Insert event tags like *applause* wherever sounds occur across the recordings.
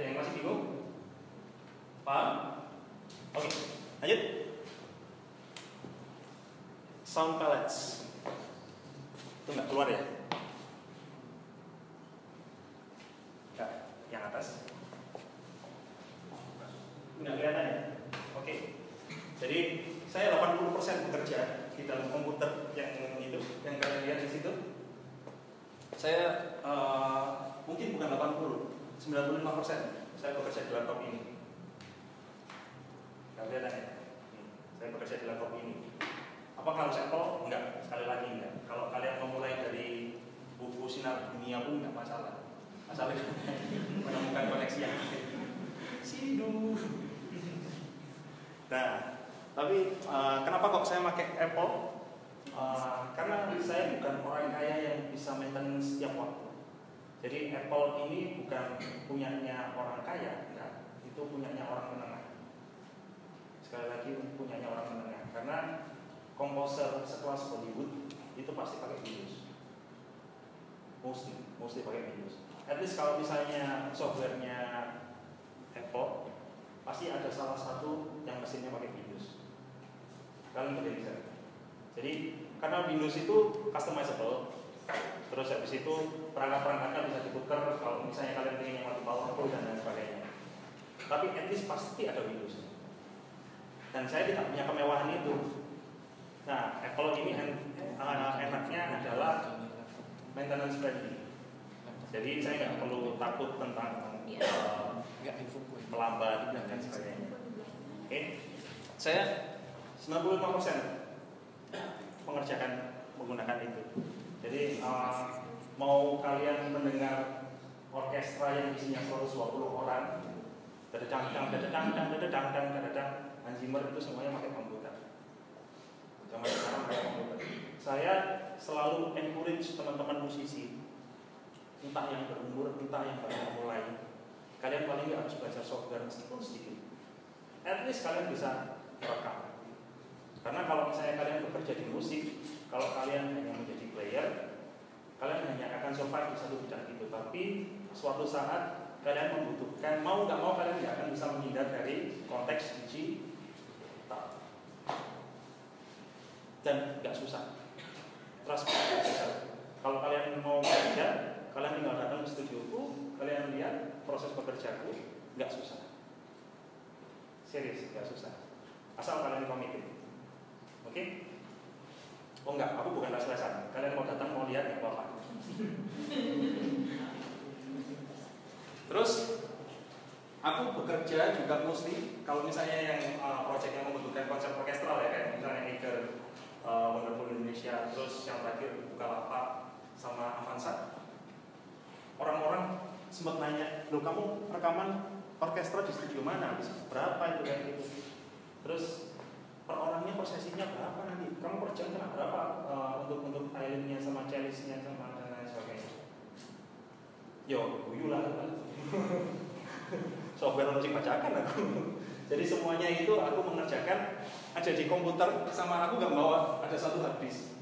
Ada yang masih bingung? Paham? Oke, lanjut. Sound palettes. Itu nggak keluar ya? Nggak, yang atas. Nggak kelihatan ya? Oke. Jadi saya 80% bekerja di dalam komputer yang itu, yang kalian lihat di situ. Saya uh, mungkin bukan 80, 95% saya bekerja di laptop ini. Nggak kelihatan ya? Saya bekerja di laptop ini. Apakah harus Apple? Enggak, sekali lagi enggak. Kalau kalian memulai dari buku sinar dunia pun enggak masalah. Asalnya *laughs* menemukan koneksi yang Sidu. Nah, tapi uh, kenapa kok saya pakai Apple? Uh, karena saya bukan orang kaya yang bisa maintenance setiap waktu. Jadi Apple ini bukan punyanya orang kaya, enggak. Itu punyanya orang menengah. Sekali lagi punyanya orang menengah. Karena komposer sekelas Hollywood itu pasti pakai Windows. Mostly, mostly pakai Windows. At least kalau misalnya softwarenya Apple, pasti ada salah satu yang mesinnya pakai Windows. Kalian tidak bisa. Jadi karena Windows itu customizable, terus habis itu perangkat-perangkatnya bisa ditukar kalau misalnya kalian ingin yang mati powerful dan lain sebagainya. Tapi at least pasti ada Windows. Dan saya tidak punya kemewahan itu. Nah, Apple ini en uh, enaknya adalah maintenance friendly. Jadi saya nggak perlu takut tentang uh, melambat dan lain sebagainya. Oke, saya 95% mengerjakan menggunakan itu. Jadi uh, mau kalian mendengar orkestra yang isinya 120 orang, dadadang dang dadadang dang dadadang dang dadadang Hans Zimmer itu semuanya pakai komputer. Zaman sekarang pakai komputer. Saya selalu encourage teman-teman musisi, entah yang berumur, entah yang baru mulai, kalian paling nggak harus belajar software meskipun sedikit. At least kalian bisa rekam. Karena kalau misalnya kalian bekerja di musik, kalau kalian hanya menjadi player, kalian hanya akan survive di satu bidang itu. Tapi suatu saat kalian membutuhkan, mau nggak mau kalian nggak akan bisa menghindar dari konteks digital. Dan nggak susah. Trust me. Kalau kalian mau bekerja, kalian tinggal datang ke studioku, kalian lihat proses bekerjaku, nggak susah. Serius, nggak susah. Asal kalian komitin. Oke? Okay? Oh enggak, aku bukan les-lesan. Kalian mau datang mau lihat nggak apa-apa. Terus aku bekerja juga mesti kalau misalnya yang uh, project yang membutuhkan konsep orkestral ya kan, misalnya Eager, uh, Wonderful Indonesia, terus yang terakhir Bukalapak sama Avanza. Orang-orang sempat nanya, lo kamu rekaman orkestra di studio mana? Berapa itu gitu? Terus per orangnya prosesinya berapa nanti? Kamu per jam kena berapa uh, untuk untuk violinnya sama cellistnya sama dan lain sebagainya? Yo, guyu lah. *laughs* Software musik bacakan aku. Jadi semuanya itu aku mengerjakan ada di komputer sama aku nggak bawa ada satu hard disk.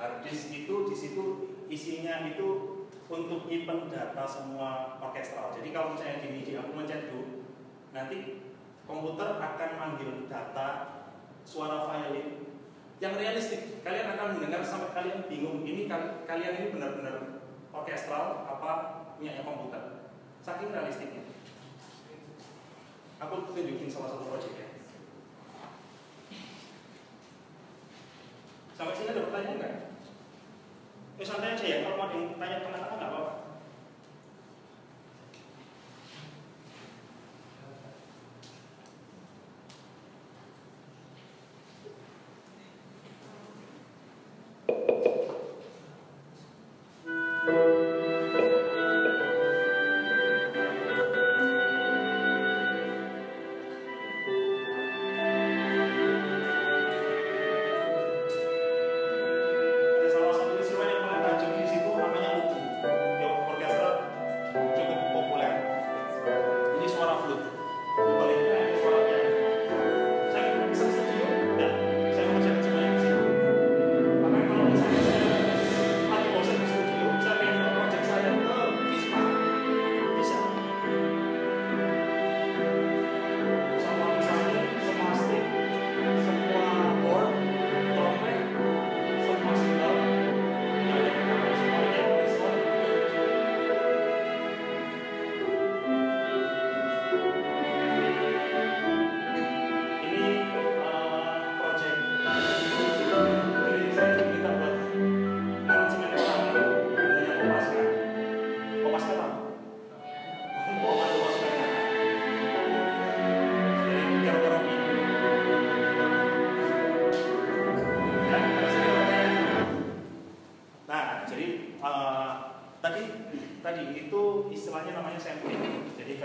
Hard disk itu di situ isinya itu untuk nyimpen data semua orkestral. Jadi kalau misalnya di aku mencet do, nanti komputer akan manggil data suara violin yang realistik. Kalian akan mendengar sampai kalian bingung ini kalian ini benar-benar orkestral apa punya komputer. Saking realistiknya. Aku tunjukin salah satu project ya. Sampai sini ada pertanyaan nggak? Eh santai aja ya, kalau mau ada yang tanya tengah-tengah nggak apa-apa.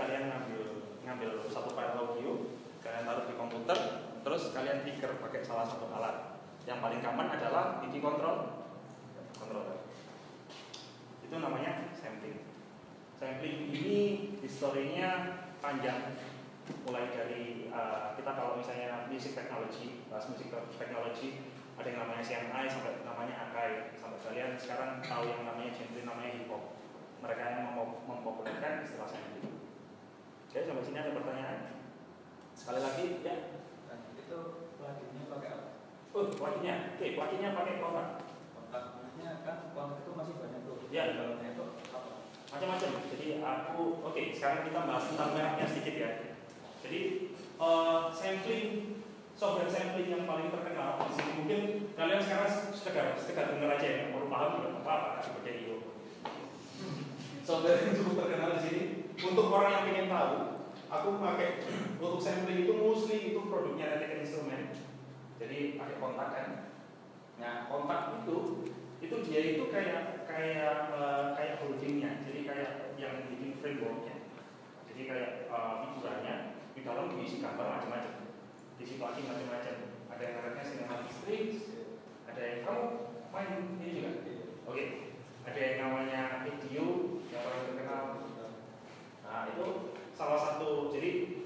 Kalian ngambil ngambil satu file audio, kalian taruh di komputer, terus kalian trigger pakai salah satu alat. Yang paling gampang adalah MIDI control controller. Itu namanya sampling. Sampling ini historinya panjang mulai dari uh, kita kalau misalnya music technology, bahas music technology ada yang namanya CMI sampai namanya Akai sampai kalian sekarang tahu yang namanya genre namanya hip hop mereka yang mem mempopulerkan istilah sampling sampai sini ada pertanyaan? Sekali lagi ya. Dan itu pluginnya pakai apa? oh pluginnya oke pluginnya pakai kontak Kontaknya kan kontak itu masih banyak tuh. Ya. Dalamnya itu apa? macam-macam. Jadi aku oke sekarang kita bahas tentang mereknya sedikit ya. Jadi uh, sampling software sampling yang paling terkenal di sini. Mungkin kalian sekarang sekedar sekedar dengar aja ya. Baru paham juga apa apa seperti itu. Software yang cukup terkenal di sini untuk orang yang ingin tahu aku pakai untuk sampling itu mostly itu produknya Reticle Instrument jadi pakai kontak kan. Nah kontak itu itu dia itu kayak kayak uh, kayak holdingnya. Jadi kayak yang bikin frameworknya. Jadi kayak uh, di dalam diisi gambar macam-macam. Di situ lagi macam-macam. Ada yang mereknya cinematic strings ada yang kamu main ini juga? Oke. Ada yang namanya video yang paling terkenal. Nah itu salah satu jadi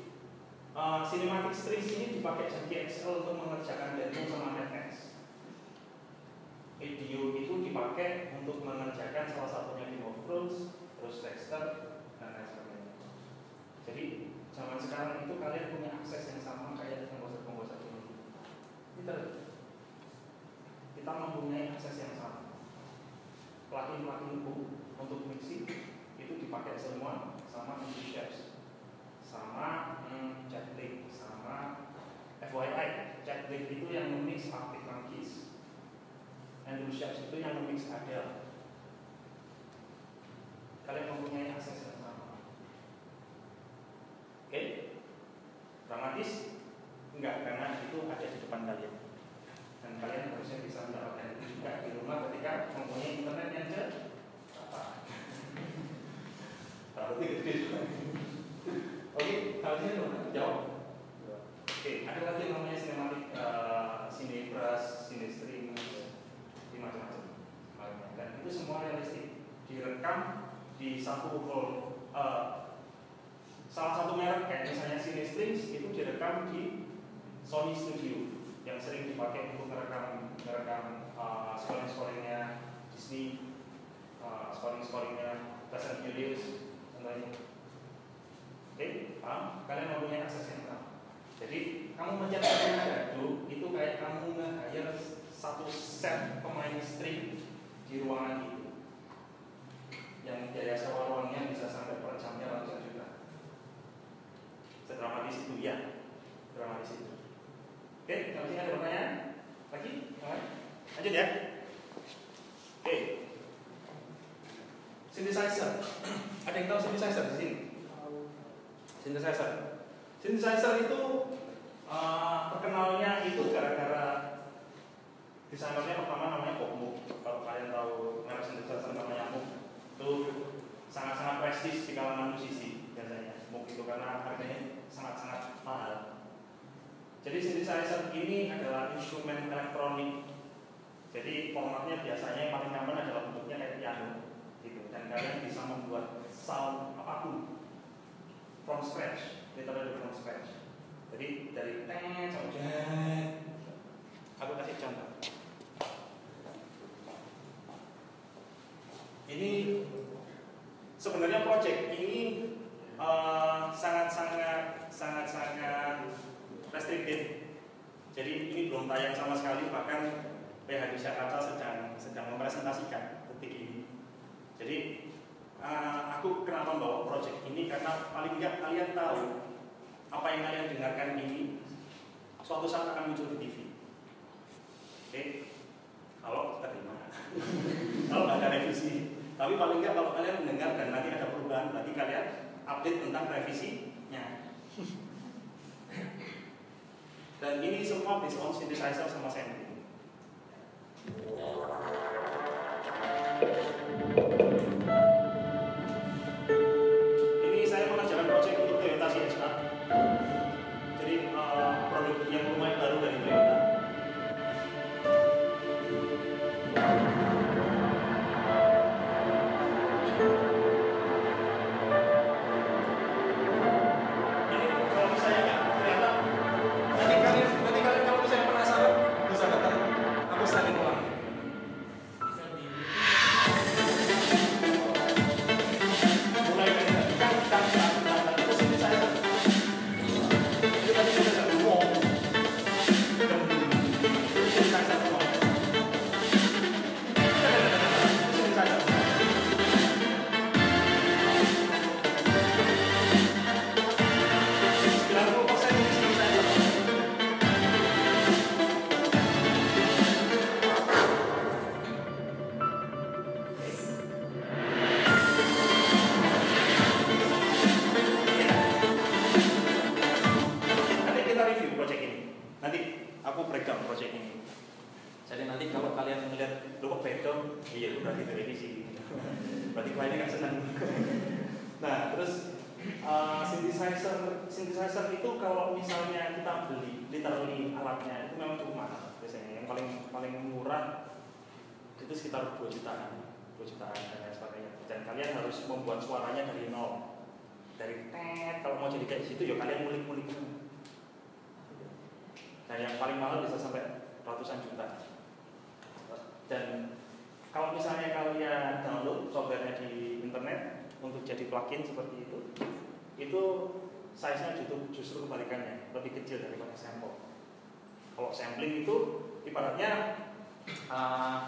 uh, cinematic strings ini dipakai jadi Excel untuk mengerjakan demo sama NetX video itu dipakai untuk mengerjakan salah satunya of Thrones terus Dexter dan lain sebagainya jadi zaman sekarang itu kalian punya akses yang sama kayak komposer-komposer dulu. Kita kita mempunyai akses yang sama. Plugin-pluginku untuk mixing itu dipakai semua sama Shapes, sama hmm, Chatlink, sama FYI, Chatlink itu yang memix Arctic Monkeys, Andrew Shapes itu yang memix Adele. Kalian mempunyai akses yang sama. Oke? Dramatis? Enggak, karena itu ada di depan kalian. Dan kalian harusnya bisa mendapatkan itu juga di rumah ketika mempunyai internet yang apa? Berarti gede juga. Oke, kalian dong, jawab. Oke, ada lagi yang namanya sinematik, uh, sinebras, sinestream, di macam-macam. Dan itu semua realistik. Direkam di satu hall uh, salah satu merek kayak misalnya Cinestrings itu direkam di Sony Studio yang sering dipakai untuk merekam merekam uh, scoring scoringnya Disney, uh, scoring scoringnya Fast and Furious contohnya. Oke, paham? Kalian mempunyai akses yang sama. Jadi kamu mencetak gaduh itu kayak kamu nge-hire satu set pemain string di ruangan itu yang biaya sewa ruangnya bisa sampai per jamnya ratusan juta. Sedramatis itu ya dramatis itu. Oke sampai sini ada pertanyaan? Lagi? Lanjut ya. Oke. Synthesizer. *clears throat* Ada yang tahu synthesizer di sini? Synthesizer. Synthesizer itu uh, terkenalnya itu gara-gara desainernya pertama namanya Bob Moog kalau kalian tahu merek synthesizer namanya Moog itu sangat-sangat prestis di kalangan musisi biasanya Moog itu karena harganya sangat-sangat mahal. Jadi synthesizer ini adalah instrumen elektronik. Jadi formatnya biasanya yang paling nyaman adalah bentuknya kayak piano gitu. Dan kalian bisa membuat sound apa pun from scratch, literally from scratch. Jadi dari teng sampai Aku kasih contoh. Ini sebenarnya project ini sangat-sangat sangat-sangat restricted. Jadi ini belum tayang sama sekali bahkan PH di Jakarta sedang sedang mempresentasikan detik ini. Jadi uh, aku kenapa membawa project ini karena paling nggak kalian tahu apa yang kalian dengarkan ini suatu saat akan muncul di TV. Oke, kalau terima, kalau ada revisi. Tapi paling nggak kalau kalian mendengar dan nanti ada perubahan, nanti kalian update tentang revisinya. Dan ini semua based on synthesizer sama sampling. aku breakdown project ini. Jadi nanti kalau kalian melihat lupa kok iya itu berarti direvisi. Berarti kliennya nggak senang. Nah terus uh, synthesizer synthesizer itu kalau misalnya kita beli literally alatnya itu memang cukup mahal biasanya. Yang paling paling murah itu sekitar 2 jutaan 2 jutaan dan lain sebagainya. Dan kalian harus membuat suaranya dari nol. Dari tet kalau mau jadi kayak situ, ya kalian mulik-mulik dan yang paling mahal bisa sampai ratusan juta. Dan kalau misalnya kalian download softwarenya di internet untuk jadi plugin seperti itu itu size-nya justru, justru kebalikannya lebih kecil daripada sampel kalau sampling itu ibaratnya uh,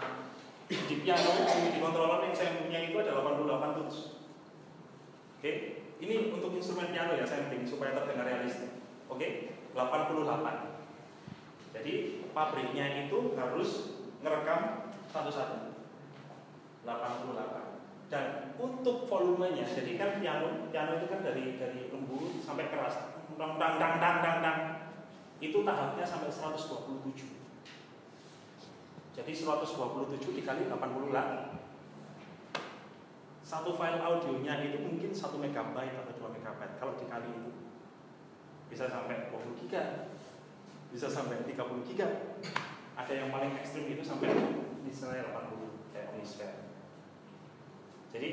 di piano di controller yang saya punya itu ada 88 tools oke? Okay? ini untuk instrumen piano ya sampling supaya terdengar realistis oke? okay? 88 jadi pabriknya itu harus ngerekam satu-satu 88 dan untuk volumenya jadi kan piano piano itu kan dari dari lembut sampai keras dang dang dang dang dang dang itu tahapnya sampai 127 jadi 127 dikali 88. Satu file audionya itu mungkin 1 MB atau 2 MB. Kalau dikali itu bisa sampai 20 giga. Bisa sampai 30 giga. Ada yang paling ekstrim itu sampai misalnya 80 kayak Omnisphere. Jadi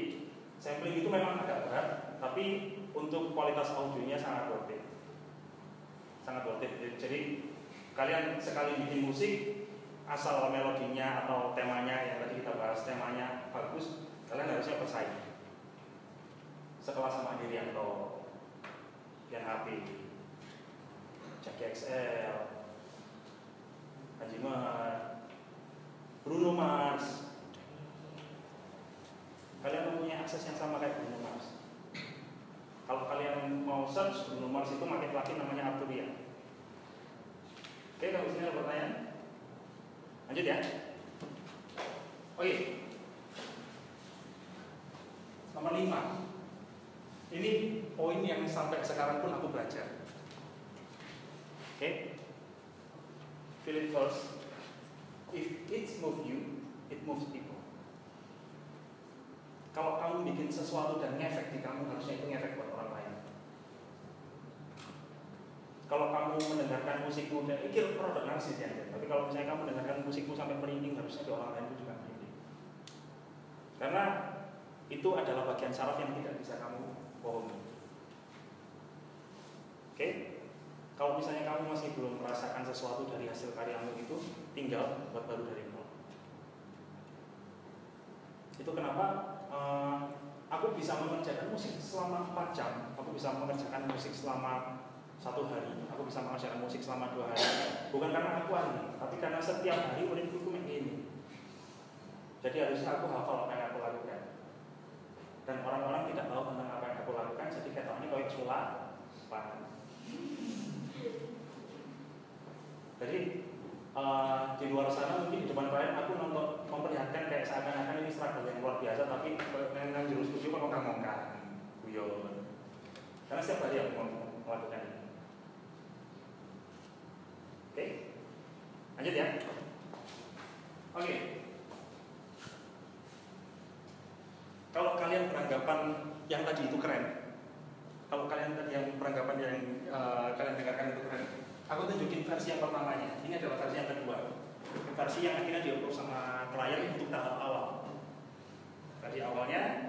sampling itu memang agak berat, tapi untuk kualitas audionya sangat worth it. Sangat worth it. Jadi kalian sekali bikin musik asal melodinya atau temanya yang tadi kita bahas temanya bagus kalian harusnya bersaing sekelas sama Dirianto Pian HP Jackie XL Haji Bruno Mars kalian mempunyai akses yang sama kayak Bruno Mars kalau kalian mau search Bruno Mars itu pakai plugin namanya Arturia. Oke kalau sini ada pertanyaan? Lanjut ya. Oke. Nomor lima. Ini poin yang sampai sekarang pun aku belajar. Oke. Okay. Feel it first. If it moves you, it moves people. Kalau kamu bikin sesuatu dan ngefek di kamu, harusnya itu ngefek buat orang lain. Kalau kamu mendengarkan musikmu dan ikir produk narsis ya, tapi kalau misalnya kamu mendengarkan musikmu sampai merinding, harusnya di orang lain itu juga merinding. Karena itu adalah bagian saraf yang tidak bisa kamu bohongi. Oke? Kalau misalnya kamu masih belum merasakan sesuatu dari hasil karyamu itu, tinggal buat baru dari nol. Itu kenapa uh, aku bisa mengerjakan musik selama 4 jam, aku bisa mengerjakan musik selama satu hari, aku bisa mengerjakan musik selama dua hari. Bukan karena aku ahli, tapi karena setiap hari muridku itu ini. Jadi harusnya aku hafal apa yang aku lakukan. Dan orang-orang tidak tahu tentang apa yang aku lakukan, jadi kalau cula, Jadi uh, di luar sana mungkin di depan klien aku nonton memperlihatkan kayak seakan-akan ini struggle yang luar biasa, tapi dengan jurus tujuh mengongkang-ongkang, guyon. Karena setiap hari aku melakukan ini. Oke, lanjut ya. Oke. Kalau kalian beranggapan yang tadi itu keren, kalau kalian tadi yang beranggapan yang uh, kalian dengarkan itu keren, aku tunjukin versi yang pertamanya. Ini adalah versi yang kedua. Versi yang akhirnya diukur sama klien untuk tahap awal. Versi awalnya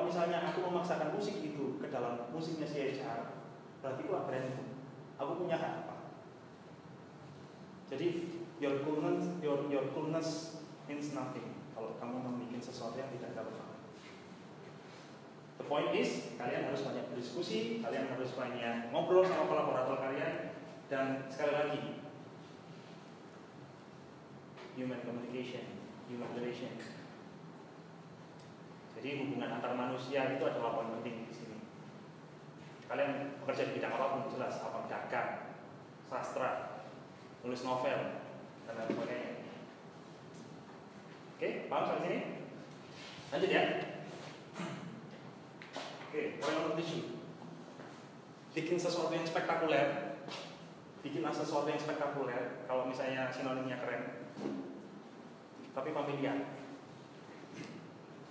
kalau misalnya aku memaksakan musik itu ke dalam musiknya CHR berarti itu brand itu. Aku punya hak apa? Jadi your coolness your your coolness means nothing kalau kamu membuat sesuatu yang tidak relevan The point is, kalian harus banyak berdiskusi, kalian harus banyak ngobrol sama kolaborator kalian, dan sekali lagi, human communication, human relation. Jadi hubungan antar manusia itu adalah poin penting di sini. Kalian bekerja di bidang apa pun jelas, apa dagang, sastra, nulis novel, dan lain sebagainya. Oke, paham sampai sini? Lanjut ya. Oke, poin nomor tujuh. Bikin sesuatu yang spektakuler. Bikinlah sesuatu yang spektakuler. Kalau misalnya sinonimnya keren, tapi familiar.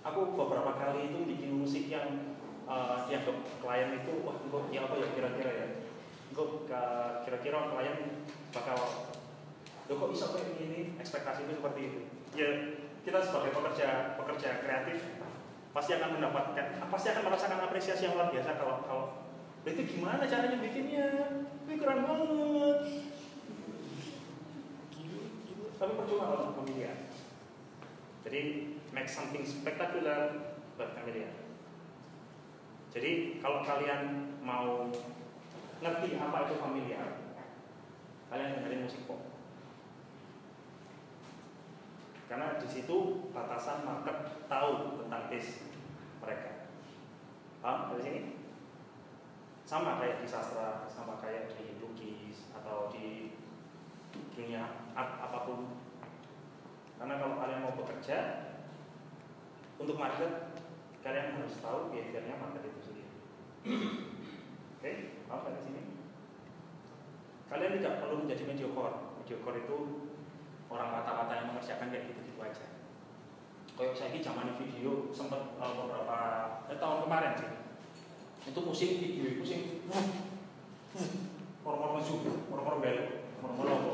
Aku beberapa kali itu bikin musik yang uh, dianggap klien itu, wah, kok ya apa ya kira-kira ya? Kok kira-kira klien bakal, lo kok bisa kayak gini? Ekspektasi itu seperti itu. Ya, kita sebagai pekerja pekerja kreatif pasti akan mendapatkan pasti akan merasakan apresiasi yang luar biasa kalau kalau itu gimana caranya bikinnya itu keren banget tapi percuma kalau familiar jadi make something spectacular but familiar jadi kalau kalian mau ngerti apa itu familiar kalian dengerin musik pop karena di situ batasan market tahu tentang taste mereka. Paham dari sini? Sama kayak di sastra, sama kayak di lukis atau di dunia apa pun. Karena kalau kalian mau bekerja untuk market, kalian harus tahu behaviornya market itu sendiri. Oke, paham dari sini? Kalian tidak perlu menjadi mediocre. Mediocre itu orang rata-rata yang mengerjakan kayak gitu-gitu aja. Kayak saya ini zaman video sempat uh, beberapa eh, tahun kemarin sih. Itu musim video itu sih hormon maju, hormon belok, hormon logo.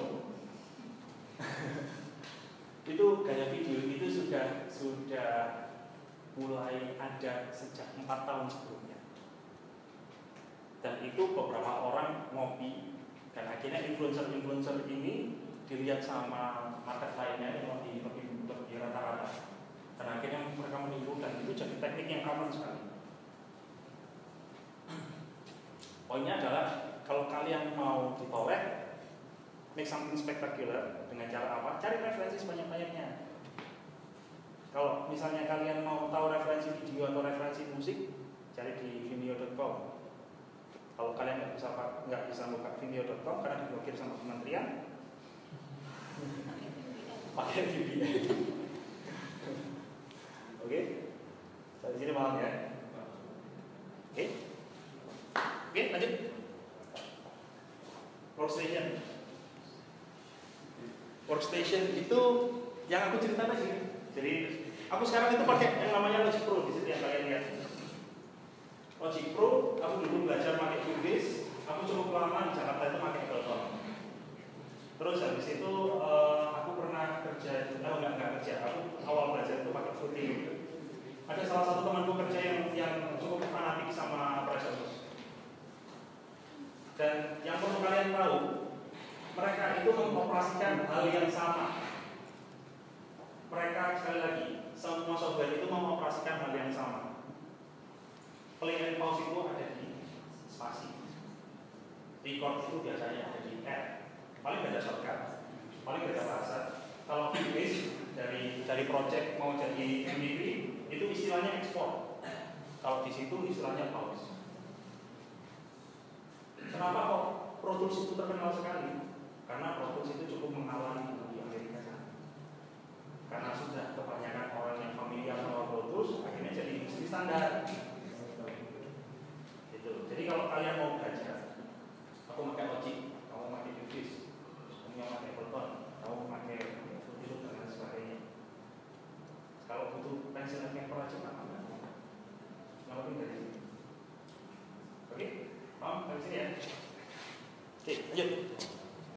*laughs* itu gaya video itu sudah sudah mulai ada sejak empat tahun sebelumnya. Dan itu beberapa orang ngopi. Dan akhirnya influencer-influencer ini dilihat sama market lainnya yang lebih lebih lebih rata-rata. Dan akhirnya mereka meniru dan itu jadi teknik yang common sekali. Poinnya adalah kalau kalian mau ditorek make something spectacular dengan cara apa cari referensi sebanyak-banyaknya kalau misalnya kalian mau tahu referensi video atau referensi musik cari di vimeo.com kalau kalian nggak bisa nggak bisa buka vimeo.com karena diblokir sama kementerian pakai VPN. *laughs* Oke, sampai sini malam ya. Oke, oke lanjut. Workstation. Workstation itu yang aku cerita tadi. Jadi aku sekarang itu pakai yang namanya Logic Pro di situ yang kalian lihat. Logic Pro, aku dulu belajar pakai Cubase, aku cukup lama di Jakarta itu pakai Ableton. Terus habis itu uh, aku pernah kerja, oh enggak, enggak kerja, aku awal belajar itu pakai Fruity Ada salah satu temanku kerja yang yang cukup fanatik sama Presonus. Dan yang perlu kalian tahu, mereka itu mengoperasikan hal yang sama. Mereka sekali lagi, semua software itu mengoperasikan hal yang sama. Play and pause itu ada di spasi. Record itu biasanya ada di app paling beda shortcut, paling beda bahasa. Kalau Cubase dari project mau jadi MVP itu istilahnya ekspor. Kalau di situ istilahnya pause. Kenapa kok Pro Tools itu terkenal sekali? Karena Pro Tools itu cukup mengawali di Amerika sana. Karena sudah kebanyakan orang yang familiar sama Pro Tools, akhirnya jadi industri standar. Gitu. Jadi kalau kalian mau belajar, aku pakai Logic, kamu pakai kalau butuh pensil pensiunan temporal aja nggak apa-apa nggak penting dari oke paham dari sini ya. Oke lanjut.